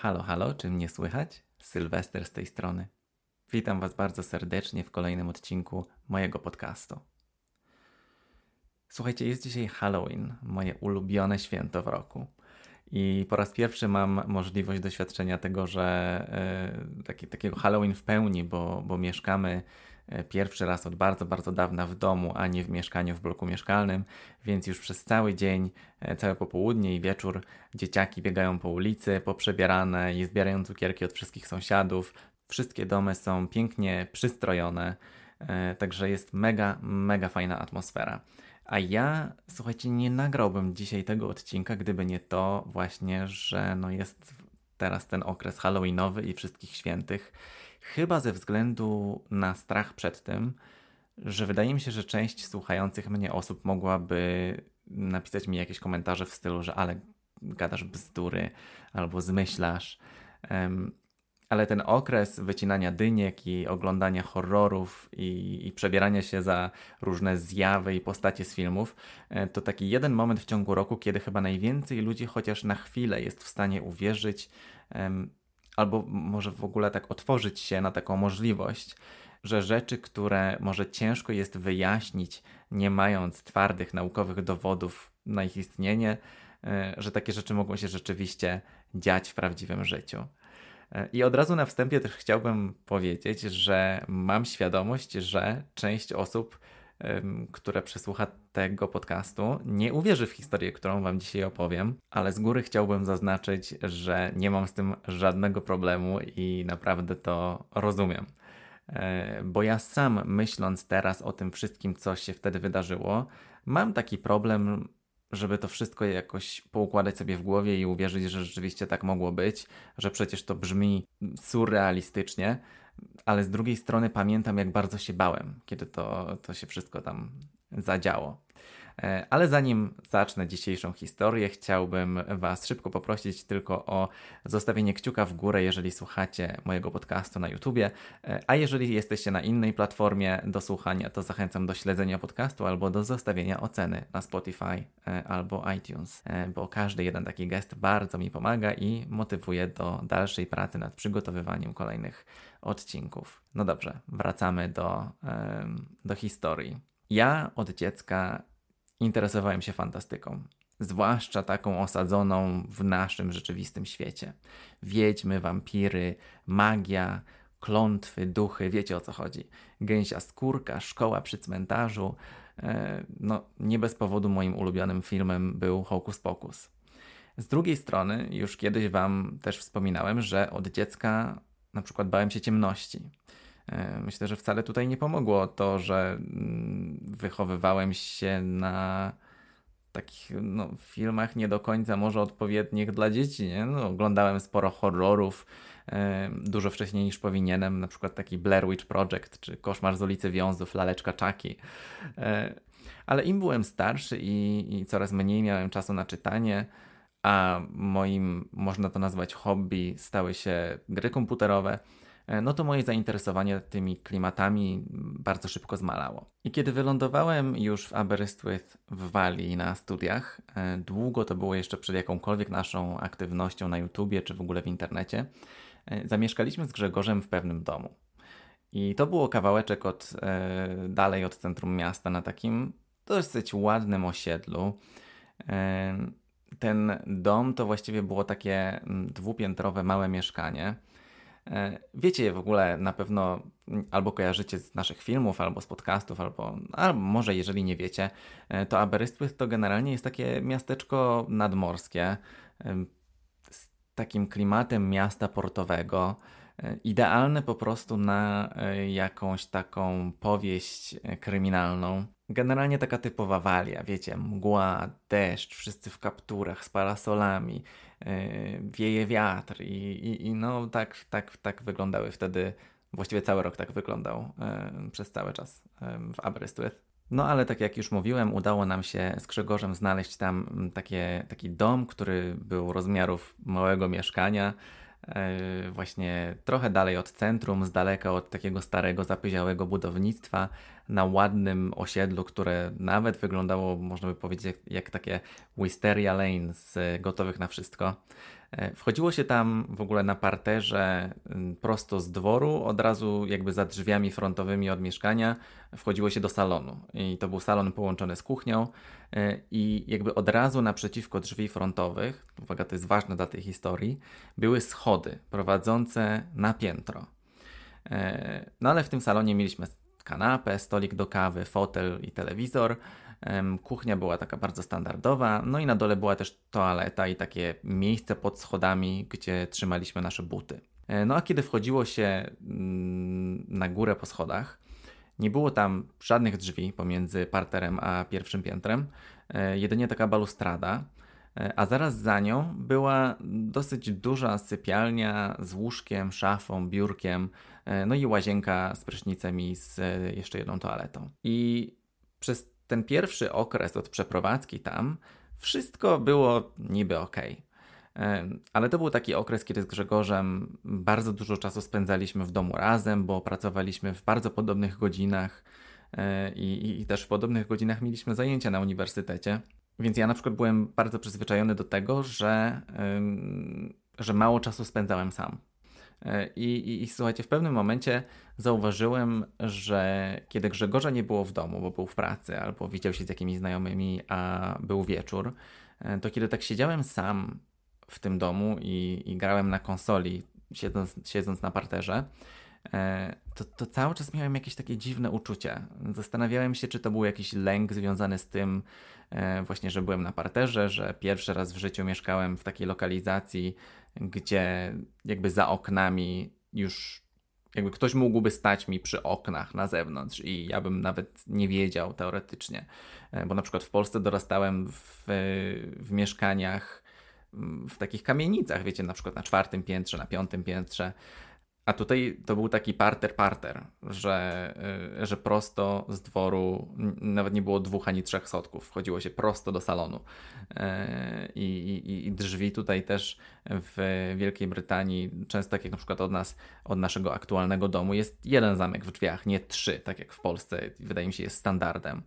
Halo, halo, czy mnie słychać? Sylwester z tej strony. Witam Was bardzo serdecznie w kolejnym odcinku mojego podcastu. Słuchajcie, jest dzisiaj Halloween, moje ulubione święto w roku. I po raz pierwszy mam możliwość doświadczenia tego, że yy, taki, takiego Halloween w pełni, bo, bo mieszkamy pierwszy raz od bardzo, bardzo dawna w domu, a nie w mieszkaniu w bloku mieszkalnym, więc już przez cały dzień, e, całe popołudnie i wieczór dzieciaki biegają po ulicy, poprzebierane i zbierają cukierki od wszystkich sąsiadów. Wszystkie domy są pięknie przystrojone, e, także jest mega, mega fajna atmosfera. A ja, słuchajcie, nie nagrałbym dzisiaj tego odcinka, gdyby nie to właśnie, że no jest teraz ten okres halloweenowy i wszystkich świętych. Chyba ze względu na strach przed tym, że wydaje mi się, że część słuchających mnie osób mogłaby napisać mi jakieś komentarze w stylu, że ale gadasz bzdury albo zmyślasz. Um, ale ten okres wycinania dyniek i oglądania horrorów i, i, przebierania się za różne zjawy i postacie z filmów, e, to taki jeden moment w ciągu roku, kiedy chyba najwięcej ludzi chociaż na chwilę jest w stanie uwierzyć albo może w ogóle tak otworzyć się na taką możliwość, że rzeczy, które może ciężko jest wyjaśnić, nie mając twardych naukowych dowodów na ich istnienie, e, że takie rzeczy mogą się rzeczywiście dziać w prawdziwym życiu. E, I od razu na wstępie też chciałbym powiedzieć, że mam świadomość, że część osób które przesłucha tego podcastu, nie uwierzy w historię, którą Wam dzisiaj opowiem, ale z góry chciałbym zaznaczyć, że nie mam z tym żadnego problemu i naprawdę to rozumiem. E, bo ja sam myśląc teraz o tym wszystkim, co się wtedy wydarzyło, mam taki problem, żeby to wszystko jakoś poukładać sobie w głowie i uwierzyć, że rzeczywiście tak mogło być, że przecież to brzmi surrealistycznie, ale z drugiej strony pamiętam, jak bardzo się bałem, kiedy to, to się wszystko tam zadziało. E, ale zanim zacznę dzisiejszą historię, chciałbym Was szybko poprosić tylko o zostawienie kciuka w górę, jeżeli słuchacie mojego podcastu na YouTubie, e, a jeżeli jesteście na innej platformie do słuchania, to zachęcam do śledzenia podcastu albo do zostawienia oceny na Spotify e, albo iTunes, bo każdy jeden taki gest bardzo mi pomaga i motywuje do dalszej pracy nad przygotowywaniem kolejnych odcinków. No dobrze, wracamy do, do historii. Ja od dziecka interesowałem się fantastyką, zwłaszcza taką osadzoną w naszym rzeczywistym świecie. Wiedźmy, wampiry, magia, klątwy, duchy, wiecie o co chodzi. Gęsia skórka, szkoła przy cmentarzu. E, no, nie bez powodu moim ulubionym filmem był Hokus Pokus. Z drugiej strony, już kiedyś Wam też wspominałem, że od dziecka na przykład bałem się ciemności. E, myślę, że wcale tutaj nie pomogło to, że mm, wychowywałem się na takich no, filmach nie do końca może odpowiednich dla dzieci. Nie? No, oglądałem sporo horrorów, e, dużo wcześniej niż powinienem, na przykład taki Blair Witch Project, czy Koszmar z ulicy Wiązów, Laleczka Czaki. E, ale im byłem starszy i, i coraz mniej miałem czasu na czytanie, a moim, można to nazwać hobby, stały się gry komputerowe, no to moje zainteresowanie tymi klimatami bardzo szybko zmalało. I kiedy wylądowałem już w Aberystwyth w Walii na studiach, e, długo to było jeszcze przed jakąkolwiek naszą aktywnością na YouTubie czy w ogóle w internecie, e, zamieszkaliśmy z Grzegorzem w pewnym domu. I to było kawałeczek od, dalej od centrum miasta na takim dosyć ładnym osiedlu. Ten dom to właściwie było takie dwupiętrowe małe mieszkanie E, wiecie je w ogóle na pewno albo kojarzycie z naszych filmów, albo z podcastów, albo, albo może jeżeli nie wiecie, e, to Aberystwyth to generalnie jest takie miasteczko nadmorskie z takim klimatem miasta portowego. E, idealne po prostu na jakąś taką powieść kryminalną. Generalnie taka typowa walia, wiecie, mgła, deszcz, wszyscy w kapturach z parasolami, wieje wiatr i, i, i, no tak, tak, tak wyglądały wtedy, właściwie cały rok tak wyglądał yy, przez cały czas yy, w Aberystwyth. No ale tak jak już mówiłem, udało nam się z Grzegorzem znaleźć tam takie, taki dom, który był rozmiarów małego mieszkania, właśnie trochę dalej od centrum, z daleka od takiego starego, zapyziałego budownictwa, na ładnym osiedlu, które nawet wyglądało, można by powiedzieć, jak, jak takie Wisteria Lane z Gotowych na Wszystko. E, wchodziło się tam w ogóle na parterze prosto z dworu, od razu jakby za drzwiami frontowymi od mieszkania wchodziło się do salonu. I to był salon połączony z kuchnią e, i jakby od razu naprzeciwko drzwi frontowych, uwaga, to jest ważne dla tej historii, były schody prowadzące na piętro. E, no ale w tym salonie mieliśmy kanapę, stolik do kawy, fotel i telewizor. Kuchnia była taka bardzo standardowa, no i na dole była też toaleta i takie miejsce pod schodami, gdzie trzymaliśmy nasze buty. E, no a kiedy wchodziło się mm, na górę po schodach, nie było tam żadnych drzwi pomiędzy parterem a pierwszym piętrem, e, jedynie taka balustrada, e, a zaraz za nią była dosyć duża sypialnia z łóżkiem, szafą, biurkiem, no i łazienka z prysznicem i z jeszcze jedną toaletą. I przez ten pierwszy okres od przeprowadzki tam, wszystko było niby ok. Ale to był taki okres, kiedy z Grzegorzem bardzo dużo czasu spędzaliśmy w domu razem, bo pracowaliśmy w bardzo podobnych godzinach e, i, i też w podobnych godzinach mieliśmy zajęcia na uniwersytecie. Więc ja na przykład byłem bardzo przyzwyczajony do tego, że, że mało czasu spędzałem sam. E, I, i, I, słuchajcie, w pewnym momencie zauważyłem, że kiedy Grzegorza nie było w domu, bo był w pracy albo widział się z jakimiś znajomymi, a był wieczór, e, to kiedy tak siedziałem sam w tym domu i, i grałem na konsoli, siedząc, siedząc na parterze, e, to, to cały czas miałem jakieś takie dziwne uczucie. Zastanawiałem się, czy to był jakiś lęk związany z tym, właśnie, że byłem na parterze, że pierwszy raz w życiu mieszkałem w takiej lokalizacji, gdzie jakby za oknami już jakby ktoś mógłby stać mi przy oknach na zewnątrz i ja bym nawet nie wiedział teoretycznie, e, bo na przykład w Polsce dorastałem w, w mieszkaniach w takich kamienicach, wiecie, na przykład na czwartym piętrze, na piątym piętrze, a tutaj to był taki parter, parter, że, y, że prosto z dworu nawet nie było dwóch ani trzech schodków, wchodziło się prosto do salonu. E, I, i, i drzwi tutaj też w Wielkiej Brytanii, często tak jak na przykład od nas, od naszego aktualnego domu, jest jeden zamek w drzwiach, nie trzy, tak jak w Polsce, wydaje mi się, jest standardem.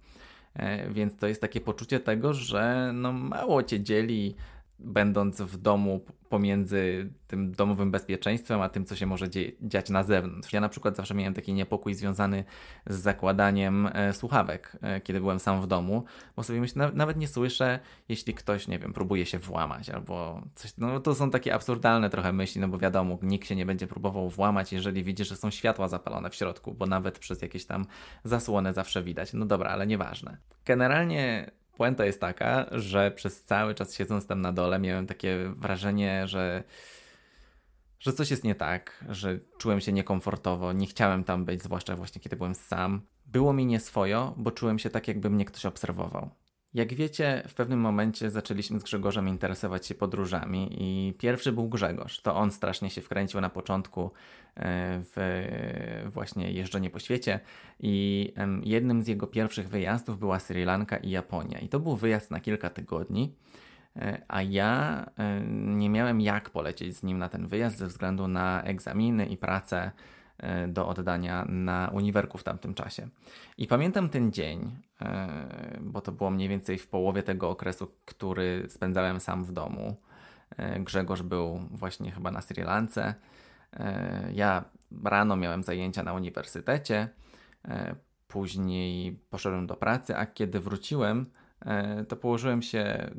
E, więc to jest takie poczucie tego, że no mało cię dzieli będąc w domu pomiędzy tym domowym bezpieczeństwem, a tym, co się może dziać na zewnątrz. Ja na przykład zawsze miałem taki niepokój związany z zakładaniem e, słuchawek, e, kiedy byłem sam w domu, bo sobie myślę, na, nawet nie słyszę, jeśli ktoś, nie wiem, próbuje się włamać albo coś. No to są takie absurdalne trochę myśli, no bo wiadomo, nikt się nie będzie próbował włamać, jeżeli widzi, że są światła zapalone w środku, bo nawet przez jakieś tam zasłony zawsze widać. No dobra, ale nieważne. Generalnie Puenta jest taka, że przez cały czas siedząc tam na dole miałem takie wrażenie, że, że coś jest nie tak, że czułem się niekomfortowo, nie chciałem tam być, zwłaszcza właśnie kiedy byłem sam. Było mi nieswojo, bo czułem się tak, jakby mnie ktoś obserwował. Jak wiecie, w pewnym momencie zaczęliśmy z Grzegorzem interesować się podróżami i pierwszy był Grzegorz. To on strasznie się wkręcił na początku e, w właśnie jeżdżenie po świecie i jednym z jego pierwszych wyjazdów była Sri Lanka i Japonia. I to był wyjazd na kilka tygodni, e, a ja e, nie miałem jak polecieć z nim na ten wyjazd ze względu na egzaminy i pracę do oddania na uniwerku w tamtym czasie. I pamiętam ten dzień, e, bo to było mniej więcej w połowie tego okresu, który spędzałem sam w domu. E, Grzegorz był właśnie chyba na Sri Lance. Ja rano miałem zajęcia na uniwersytecie, później poszedłem do pracy, a kiedy wróciłem, to położyłem się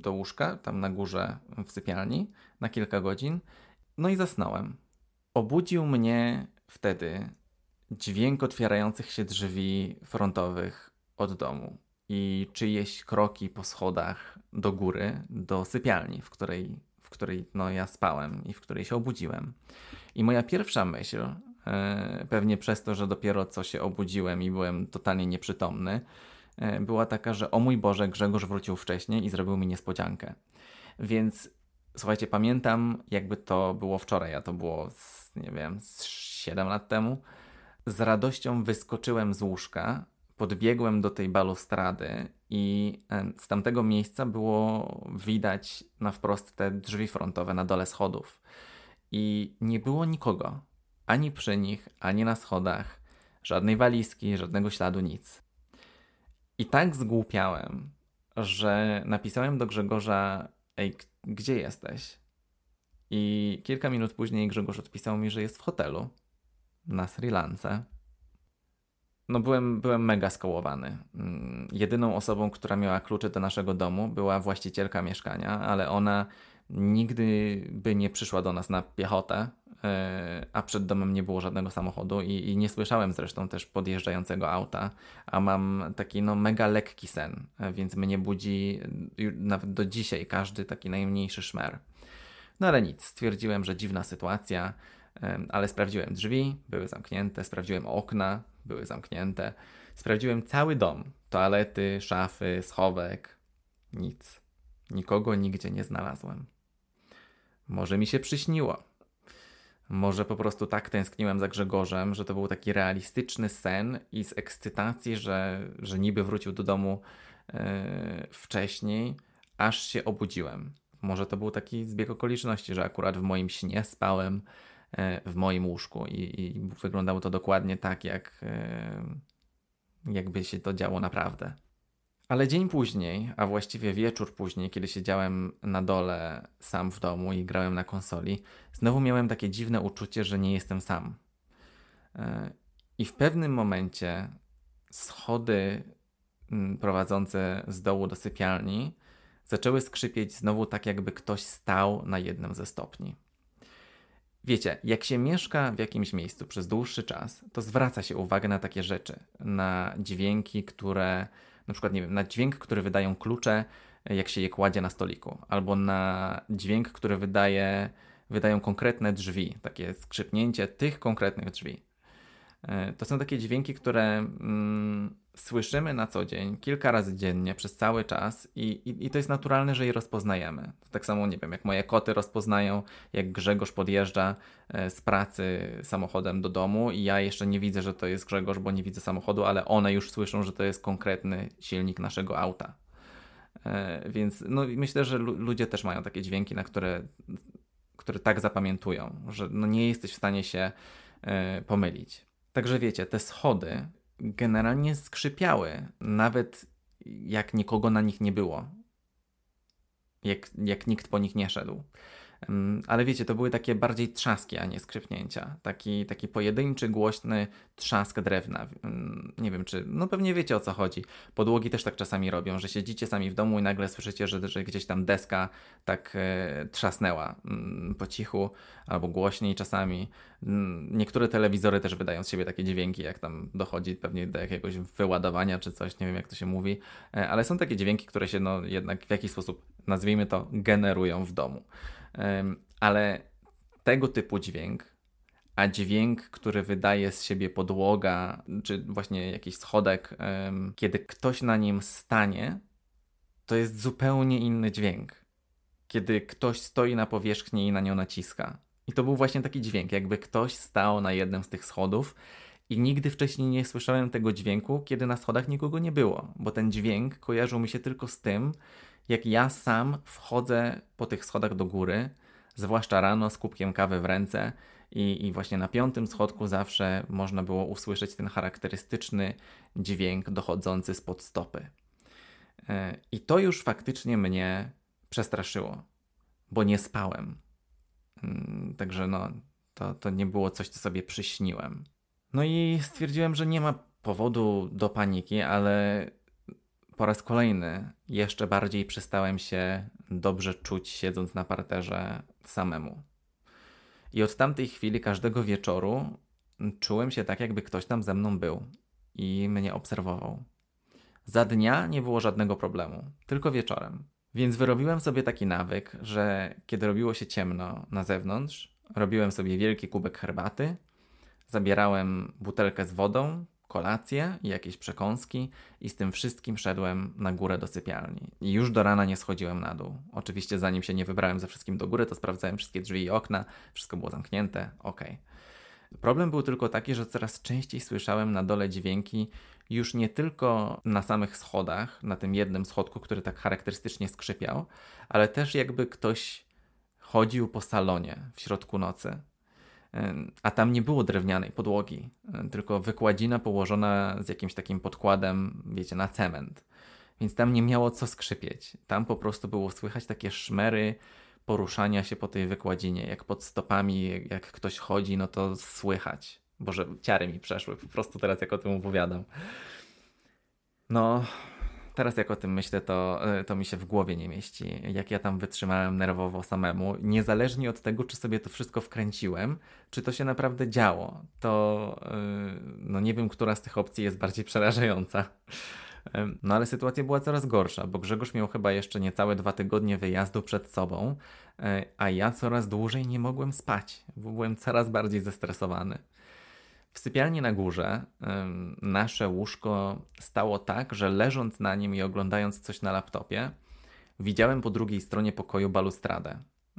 do łóżka, tam na górze w sypialni, na kilka godzin, no i zasnąłem. Obudził mnie wtedy dźwięk otwierających się drzwi frontowych od domu i czyjeś kroki po schodach do góry, do sypialni, w której, w której no, ja spałem i w której się obudziłem. I moja pierwsza myśl, e, pewnie przez to, że dopiero co się obudziłem i byłem totalnie nieprzytomny, e, była taka, że o mój Boże, Grzegorz wrócił wcześniej i zrobił mi niespodziankę. Więc słuchajcie, pamiętam jakby to było wczoraj, a to było, z, nie wiem, z 7 lat temu. Z radością wyskoczyłem z łóżka, podbiegłem do tej balustrady i z tamtego miejsca było widać na wprost te drzwi frontowe na dole schodów. I nie było nikogo, ani przy nich, ani na schodach. Żadnej walizki, żadnego śladu, nic. I tak zgłupiałem, że napisałem do Grzegorza: Ej, gdzie jesteś? I kilka minut później Grzegorz odpisał mi, że jest w hotelu na Sri Lance. No byłem, byłem mega skołowany. Mm, jedyną osobą, która miała klucze do naszego domu była właścicielka mieszkania, ale ona nigdy by nie przyszła do nas na piechotę, e, a przed domem nie było żadnego samochodu i, i, nie słyszałem zresztą też podjeżdżającego auta, a mam taki no mega lekki sen, e, więc mnie budzi nawet do dzisiaj każdy taki najmniejszy szmer. No ale nic, stwierdziłem, że dziwna sytuacja, ale sprawdziłem drzwi, były zamknięte, sprawdziłem okna, były zamknięte, sprawdziłem cały dom, toalety, szafy, schowek, nic. Nikogo nigdzie nie znalazłem. Może mi się przyśniło. Może po prostu tak tęskniłem za Grzegorzem, że to był taki realistyczny sen i z ekscytacji, że, że niby wrócił do domu yy, wcześniej, aż się obudziłem. Może to był taki zbieg okoliczności, że akurat w moim śnie spałem w moim łóżku i, i, wyglądało to dokładnie tak, jak yy, jakby się to działo naprawdę. Ale dzień później, a właściwie wieczór później, kiedy siedziałem na dole sam w domu i grałem na konsoli, znowu miałem takie dziwne uczucie, że nie jestem sam. E, I w pewnym momencie schody mm, prowadzące z dołu do sypialni zaczęły skrzypieć znowu tak, jakby ktoś stał na jednym ze stopni. Wiecie, jak się mieszka w jakimś miejscu przez dłuższy czas, to zwraca się uwagę na takie rzeczy, na dźwięki, które na przykład, nie wiem, na dźwięk, który wydają klucze, jak się je kładzie na stoliku, albo na dźwięk, który wydaje, wydają konkretne drzwi, takie skrzypnięcie tych konkretnych drzwi. E, to są takie dźwięki, które mm, słyszymy na co dzień, kilka razy dziennie, przez cały czas i, i, i, to jest naturalne, że je rozpoznajemy. Tak samo, nie wiem, jak moje koty rozpoznają, jak Grzegorz podjeżdża e, z pracy samochodem do domu i ja jeszcze nie widzę, że to jest Grzegorz, bo nie widzę samochodu, ale one już słyszą, że to jest konkretny silnik naszego auta. E, więc no, myślę, że ludzie też mają takie dźwięki, na które, które tak zapamiętują, że no, nie jesteś w stanie się pomylić. Także wiecie, te schody generalnie skrzypiały, nawet jak nikogo na nich nie było. Jak, jak nikt po nich nie szedł. Ale wiecie, to były takie bardziej trzaski, a nie skrzypnięcia. Taki, taki pojedynczy, głośny trzask drewna. Nie wiem, czy. No pewnie wiecie o co chodzi. Podłogi też tak czasami robią, że siedzicie sami w domu i nagle słyszycie, że, że gdzieś tam deska tak e, trzasnęła mm, po cichu albo głośniej czasami. Mm, niektóre telewizory też wydają z siebie takie dźwięki, jak tam dochodzi pewnie do jakiegoś wyładowania czy coś, nie wiem jak to się mówi, e, ale są takie dźwięki, które się no jednak w jakiś sposób, nazwijmy to, generują w domu ale tego typu dźwięk, a dźwięk, który wydaje z siebie podłoga, czy właśnie jakiś schodek, kiedy ktoś na nim stanie, to jest zupełnie inny dźwięk. Kiedy ktoś stoi na powierzchni i na nią naciska. I to był właśnie taki dźwięk, jakby ktoś stał na jednym z tych schodów i nigdy wcześniej nie słyszałem tego dźwięku, kiedy na schodach nikogo nie było, bo ten dźwięk kojarzył mi się tylko z tym, jak ja sam wchodzę po tych schodach do góry, zwłaszcza rano z kubkiem kawy w ręce i, i właśnie na piątym schodku zawsze można było usłyszeć ten charakterystyczny dźwięk dochodzący spod stopy. E, I to już faktycznie mnie przestraszyło, bo nie spałem. Mm, także no, to, to nie było coś, co sobie przyśniłem. No i stwierdziłem, że nie ma powodu do paniki, ale po raz kolejny jeszcze bardziej przestałem się dobrze czuć, siedząc na parterze samemu. I od tamtej chwili, każdego wieczoru, czułem się tak, jakby ktoś tam ze mną był i mnie obserwował. Za dnia nie było żadnego problemu, tylko wieczorem. Więc wyrobiłem sobie taki nawyk, że kiedy robiło się ciemno na zewnątrz, robiłem sobie wielki kubek herbaty, zabierałem butelkę z wodą, kolację i jakieś przekąski i z tym wszystkim szedłem na górę do sypialni. I już do rana nie schodziłem na dół. Oczywiście zanim się nie wybrałem ze wszystkim do góry, to sprawdzałem wszystkie drzwi i okna, wszystko było zamknięte, ok. Problem był tylko taki, że coraz częściej słyszałem na dole dźwięki już nie tylko na samych schodach, na tym jednym schodku, który tak charakterystycznie skrzypiał, ale też jakby ktoś chodził po salonie w środku nocy. A tam nie było drewnianej podłogi, tylko wykładzina położona z jakimś takim podkładem, wiecie, na cement. Więc tam nie miało co skrzypieć. Tam po prostu było słychać takie szmery poruszania się po tej wykładzinie. Jak pod stopami, jak ktoś chodzi, no to słychać. Boże, ciary mi przeszły po prostu teraz, jak o tym opowiadam. No, teraz jak o tym myślę, to, e, to mi się w głowie nie mieści. Jak ja tam wytrzymałem nerwowo samemu, niezależnie od tego, czy sobie to wszystko wkręciłem, czy to się naprawdę działo, to e, no nie wiem, która z tych opcji jest bardziej przerażająca. No ale sytuacja była coraz gorsza, bo Grzegorz miał chyba jeszcze niecałe dwa tygodnie wyjazdu przed sobą, e, a ja coraz dłużej nie mogłem spać. Byłem coraz bardziej zestresowany. W sypialni na górze nasze łóżko stało tak, że leżąc na nim i oglądając coś na laptopie, widziałem po drugiej stronie pokoju balustradę.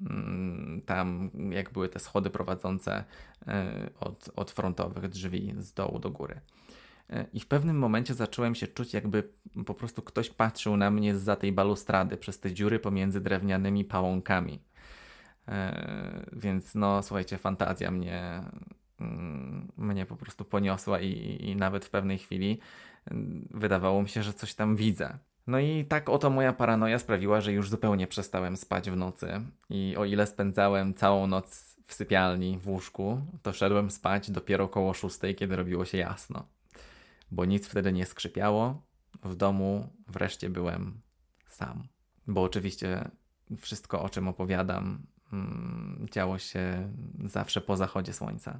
Mm, tam, jak były te schody prowadzące e, od, od frontowych drzwi z dołu do góry. E, I w pewnym momencie zacząłem się czuć, jakby po prostu ktoś patrzył na mnie za tej balustrady, przez te dziury pomiędzy drewnianymi pałąkami. E, więc no, słuchajcie, fantazja mnie, mnie po prostu poniosła i, i nawet w pewnej chwili mm, wydawało mi się, że coś tam widzę. No i tak oto moja paranoja sprawiła, że już zupełnie przestałem spać w nocy. I o ile spędzałem całą noc w sypialni, w łóżku, to szedłem spać dopiero koło szóstej, kiedy robiło się jasno bo nic wtedy nie skrzypiało. W domu wreszcie byłem sam. Bo oczywiście wszystko, o czym opowiadam, mm, działo się zawsze po zachodzie słońca.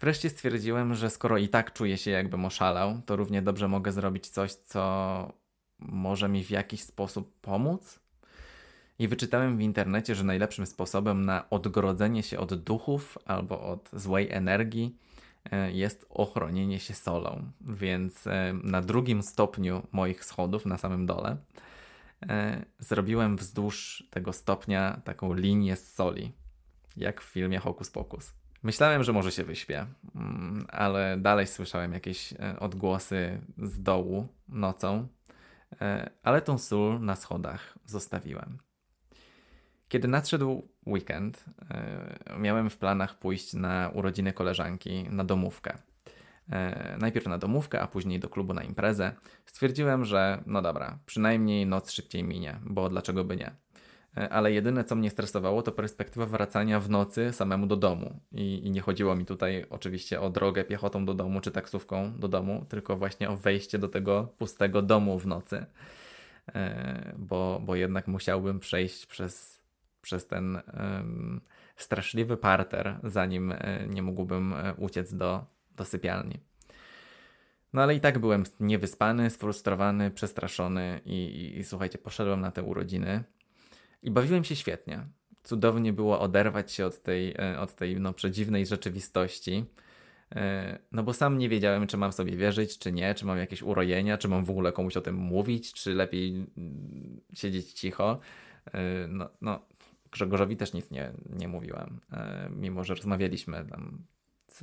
Wreszcie stwierdziłem, że skoro i tak czuję się jakbym oszalał, to równie dobrze mogę zrobić coś, co może mi w jakiś sposób pomóc. I wyczytałem w internecie, że najlepszym sposobem na odgrodzenie się od duchów albo od złej energii E, jest ochronienie się solą. Więc e, na drugim stopniu moich schodów, na samym dole, e, zrobiłem wzdłuż tego stopnia taką linię z soli, jak w filmie Hokus Pokus. Myślałem, że może się wyśpię, mm, ale dalej słyszałem jakieś odgłosy z dołu nocą, ale tą sól na schodach zostawiłem. Kiedy nadszedł weekend, e, miałem w planach pójść na urodziny koleżanki na domówkę. E, najpierw na domówkę, a później do klubu na imprezę. Stwierdziłem, że no dobra, przynajmniej noc szybciej minie, bo dlaczego by nie. E, ale jedyne, co mnie stresowało, to perspektywa wracania w nocy samemu do domu. I, I, nie chodziło mi tutaj oczywiście o drogę piechotą do domu czy taksówką do domu, tylko właśnie o wejście do tego pustego domu w nocy. Bo, bo jednak musiałbym przejść przez przez ten straszliwy parter, zanim e, nie mógłbym e, uciec do, do sypialni. No ale i tak byłem niewyspany, sfrustrowany, przestraszony i, i, i słuchajcie, poszedłem na te urodziny i bawiłem się świetnie. Cudownie było oderwać się od tej, e, od tej no, przedziwnej rzeczywistości. No bo sam nie wiedziałem, czy mam sobie wierzyć, czy nie, czy mam jakieś urojenia, czy mam w ogóle komuś o tym mówić, czy lepiej mm, siedzieć cicho. No, no Grzegorzowi też nic nie, nie mówiłem, e, mimo że rozmawialiśmy tam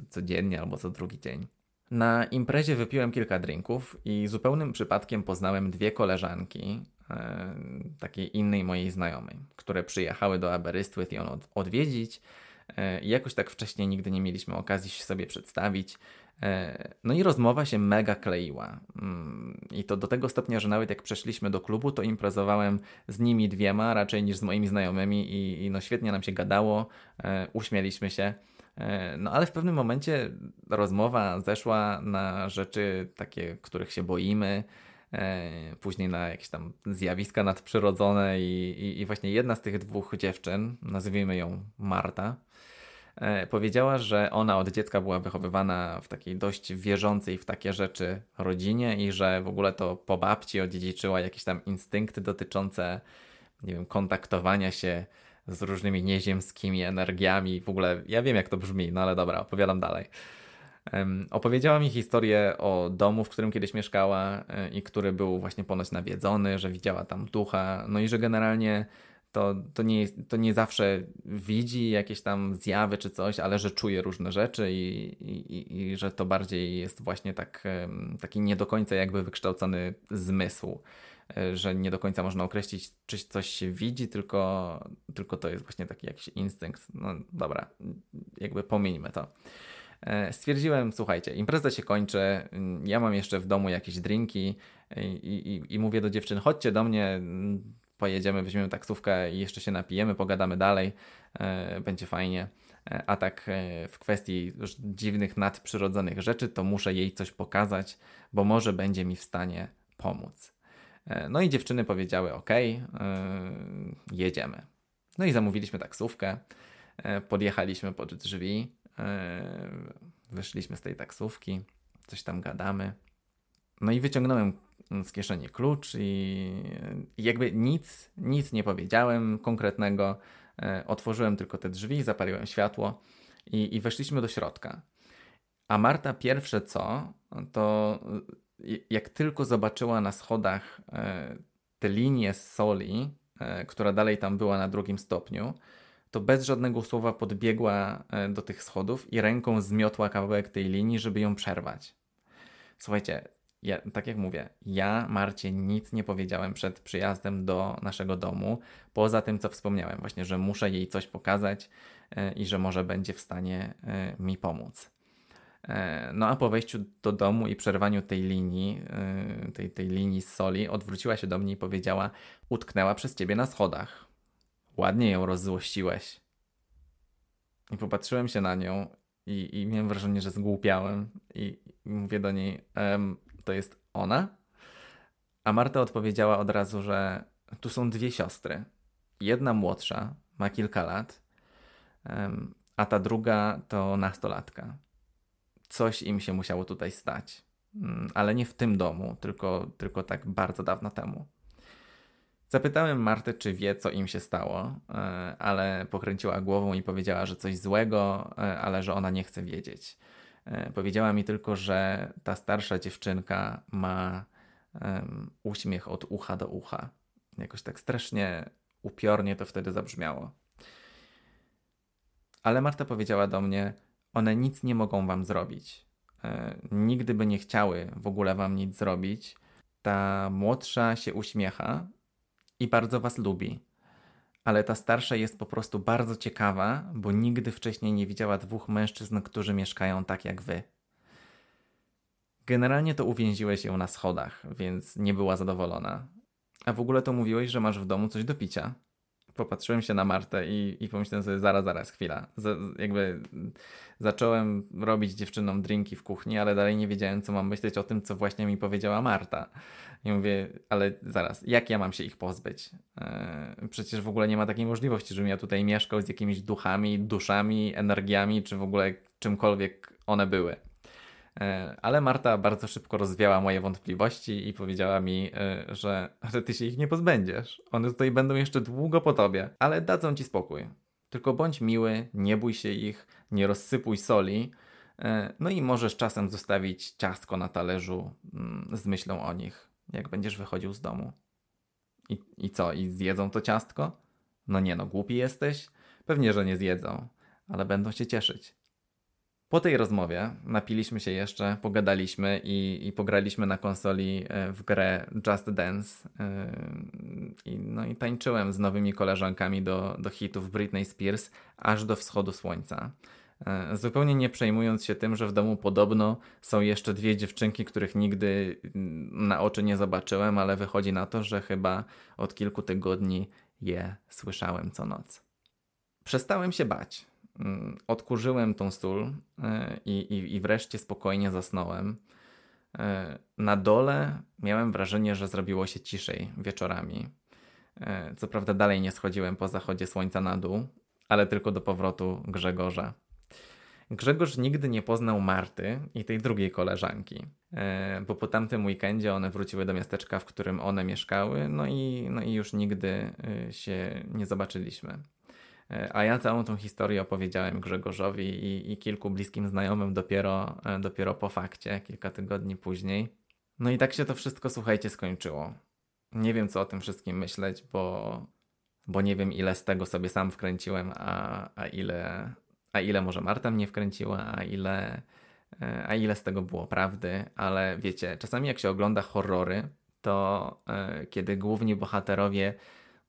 codziennie albo co drugi dzień. Na imprezie wypiłem kilka drinków i zupełnym przypadkiem poznałem dwie koleżanki e, takiej innej mojej znajomej, które przyjechały do Aberystwyth ją od, odwiedzić. E, jakoś tak wcześniej nigdy nie mieliśmy okazji się sobie przedstawić. E, no i rozmowa się mega kleiła. Mm, I to do tego stopnia, że nawet jak przeszliśmy do klubu, to imprezowałem z nimi dwiema raczej niż z moimi znajomymi i, i no świetnie nam się gadało, e, uśmieliśmy się. E, no ale w pewnym momencie rozmowa zeszła na rzeczy takie, których się boimy, później na jakieś tam zjawiska nadprzyrodzone i, i, i właśnie jedna z tych dwóch dziewczyn, nazwijmy ją Marta, E, powiedziała, że ona od dziecka była wychowywana w takiej dość wierzącej w takie rzeczy rodzinie i że w ogóle to po babci odziedziczyła jakieś tam instynkty dotyczące, nie wiem, kontaktowania się z różnymi nieziemskimi energiami. W ogóle ja wiem, jak to brzmi, no ale dobra, opowiadam dalej. Opowiedziała mi historię o domu, w którym kiedyś mieszkała yy, i który był właśnie ponoć nawiedzony, że widziała tam ducha, no i że generalnie to, to, nie, to nie zawsze widzi jakieś tam zjawy czy coś, ale że czuje różne rzeczy i, i, i że to bardziej jest właśnie tak, taki nie do końca jakby wykształcony zmysł, że nie do końca można określić, czy coś się widzi, tylko, tylko to jest właśnie taki jakiś instynkt. No dobra, jakby pomieńmy to. E, stwierdziłem, słuchajcie, impreza się kończy, ja mam jeszcze w domu jakieś drinki i, i, i mówię do dziewczyn, chodźcie do mnie, pojedziemy, weźmiemy taksówkę i jeszcze się napijemy, pogadamy dalej, e, będzie fajnie. E, a tak w kwestii dziwnych, nadprzyrodzonych rzeczy, to muszę jej coś pokazać, bo może będzie mi w stanie pomóc. No i dziewczyny powiedziały: OK, jedziemy. No i zamówiliśmy taksówkę, podjechaliśmy pod drzwi. E, wyszliśmy z tej taksówki, coś tam gadamy. No i wyciągnąłem z kieszeni klucz i jakby nic, nic nie powiedziałem konkretnego. E, otworzyłem tylko te drzwi, zapaliłem światło i, i weszliśmy do środka. A Marta pierwsze co, to jak tylko zobaczyła na schodach tę linię z soli, która dalej tam była na drugim stopniu, to bez żadnego słowa podbiegła e, do tych schodów i ręką zmiotła kawałek tej linii, żeby ją przerwać. Słuchajcie, ja, tak jak mówię, ja Marcie nic nie powiedziałem przed przyjazdem do naszego domu, poza tym, co wspomniałem, właśnie, że muszę jej coś pokazać e, i że może będzie w stanie e, mi pomóc. No a po wejściu do domu i przerwaniu tej linii, tej, tej linii z soli, odwróciła się do mnie i powiedziała: Utknęła przez ciebie na schodach. Ładnie ją rozzłościłeś. I popatrzyłem się na nią i, i miałem wrażenie, że zgłupiałem. I, i mówię do niej, ehm, to jest ona? A Marta odpowiedziała od razu, że tu są dwie siostry. Jedna młodsza, ma kilka lat, um, a ta druga to nastolatka. Coś im się musiało tutaj stać. Um, ale nie w tym domu, tylko, tylko tak bardzo dawno temu. Zapytałem Martę, czy wie, co im się stało, e, ale pokręciła głową i powiedziała, że coś złego, e, ale że ona nie chce wiedzieć. E, powiedziała mi tylko, że ta starsza dziewczynka ma um, uśmiech od ucha do ucha. Jakoś tak strasznie upiornie to wtedy zabrzmiało. Ale Marta powiedziała do mnie: One nic nie mogą wam zrobić. E, nigdy by nie chciały w ogóle wam nic zrobić. Ta młodsza się uśmiecha i bardzo was lubi. Ale ta starsza jest po prostu bardzo ciekawa, bo nigdy wcześniej nie widziała dwóch mężczyzn, którzy mieszkają tak jak wy. Generalnie to uwięziłeś ją na schodach, więc nie była zadowolona. A w ogóle to mówiłeś, że masz w domu coś do picia popatrzyłem się na Martę i, i pomyślałem sobie, zaraz, zaraz, chwila. Z, jakby zacząłem robić dziewczynom drinki w kuchni, ale dalej nie wiedziałem, co mam myśleć o tym, co właśnie mi powiedziała Marta. I mówię, ale zaraz, jak ja mam się ich pozbyć? Yy, przecież w ogóle nie ma takiej możliwości, żebym ja tutaj mieszkał z jakimiś duchami, duszami, energiami, czy w ogóle czymkolwiek one były. E, ale Marta bardzo szybko rozwiała moje wątpliwości i powiedziała mi, e, że, że ty się ich nie pozbędziesz. One tutaj będą jeszcze długo po tobie, ale dadzą ci spokój. Tylko bądź miły, nie bój się ich, nie rozsypuj soli. E, no i możesz czasem zostawić ciastko na talerzu mm, z myślą o nich, jak będziesz wychodził z domu. I, I co? I zjedzą to ciastko? No nie no, głupi jesteś? Pewnie, że nie zjedzą, ale będą się cieszyć. Po tej rozmowie napiliśmy się jeszcze, pogadaliśmy i, i pograliśmy na konsoli e, w grę Just Dance. E, I, no i tańczyłem z nowymi koleżankami do, do hitów Britney Spears aż do wschodu słońca. E, zupełnie nie przejmując się tym, że w domu podobno są jeszcze dwie dziewczynki, których nigdy mm, na oczy nie zobaczyłem, ale wychodzi na to, że chyba od kilku tygodni je słyszałem co noc. Przestałem się bać. Mm, odkurzyłem tą sól e, i, i, i wreszcie spokojnie zasnąłem. E, na dole miałem wrażenie, że zrobiło się ciszej wieczorami. E, co prawda dalej nie schodziłem po zachodzie słońca na dół, ale tylko do powrotu Grzegorza. Grzegorz nigdy nie poznał Marty i tej drugiej koleżanki, bo po tamtym weekendzie one wróciły do miasteczka, w którym one mieszkały, no i, no i już nigdy się nie zobaczyliśmy. E, a ja całą tą historię opowiedziałem Grzegorzowi i, i kilku bliskim znajomym dopiero, e, dopiero po fakcie, kilka tygodni później. No i tak się to wszystko, słuchajcie, skończyło. Nie wiem, co o tym wszystkim myśleć, bo, bo nie wiem, ile z tego sobie sam wkręciłem, a, a, ile, a ile może Marta mnie wkręciła, a ile, e, a ile z tego było prawdy. Ale wiecie, czasami jak się ogląda horrory, to kiedy główni bohaterowie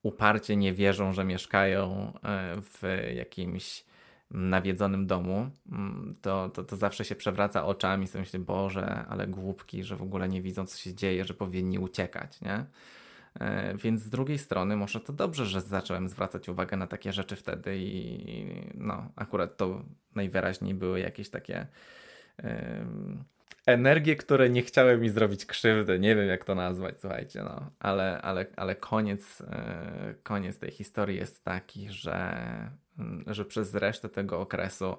uparcie nie wierzą, że mieszkają e, w jakimś nawiedzonym domu, mm, to, to, to zawsze się przewraca oczami sobie myślę, Boże, ale głupki, że w ogóle nie widzą, co się dzieje, że powinni uciekać, nie? E, więc z drugiej strony może to dobrze, że zacząłem zwracać uwagę na takie rzeczy wtedy i no, akurat to najwyraźniej były jakieś takie energie, które nie chciały mi zrobić krzywdy. Nie wiem, jak to nazwać, słuchajcie, no. Ale, ale, ale koniec, e, koniec tej historii jest taki, że, mm, że przez resztę tego okresu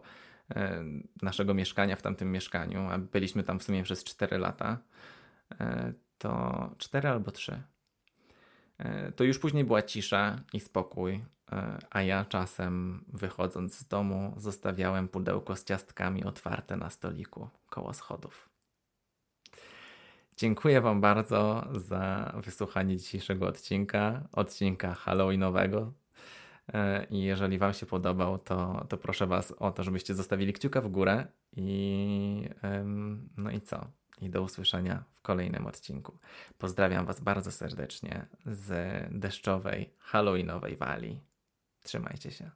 e, naszego mieszkania w tamtym mieszkaniu, a byliśmy tam w sumie przez 4 lata, e, to 4 albo 3. To już później była cisza i spokój, a ja czasem wychodząc z domu zostawiałem pudełko z ciastkami otwarte na stoliku koło schodów. Dziękuję Wam bardzo za wysłuchanie dzisiejszego odcinka, odcinka Halloweenowego. E, I jeżeli Wam się podobał, to, to proszę Was o to, żebyście zostawili kciuka w górę i no i co? I do usłyszenia w kolejnym odcinku. Pozdrawiam Was bardzo serdecznie z deszczowej, halloweenowej Walii. Trzymajcie się.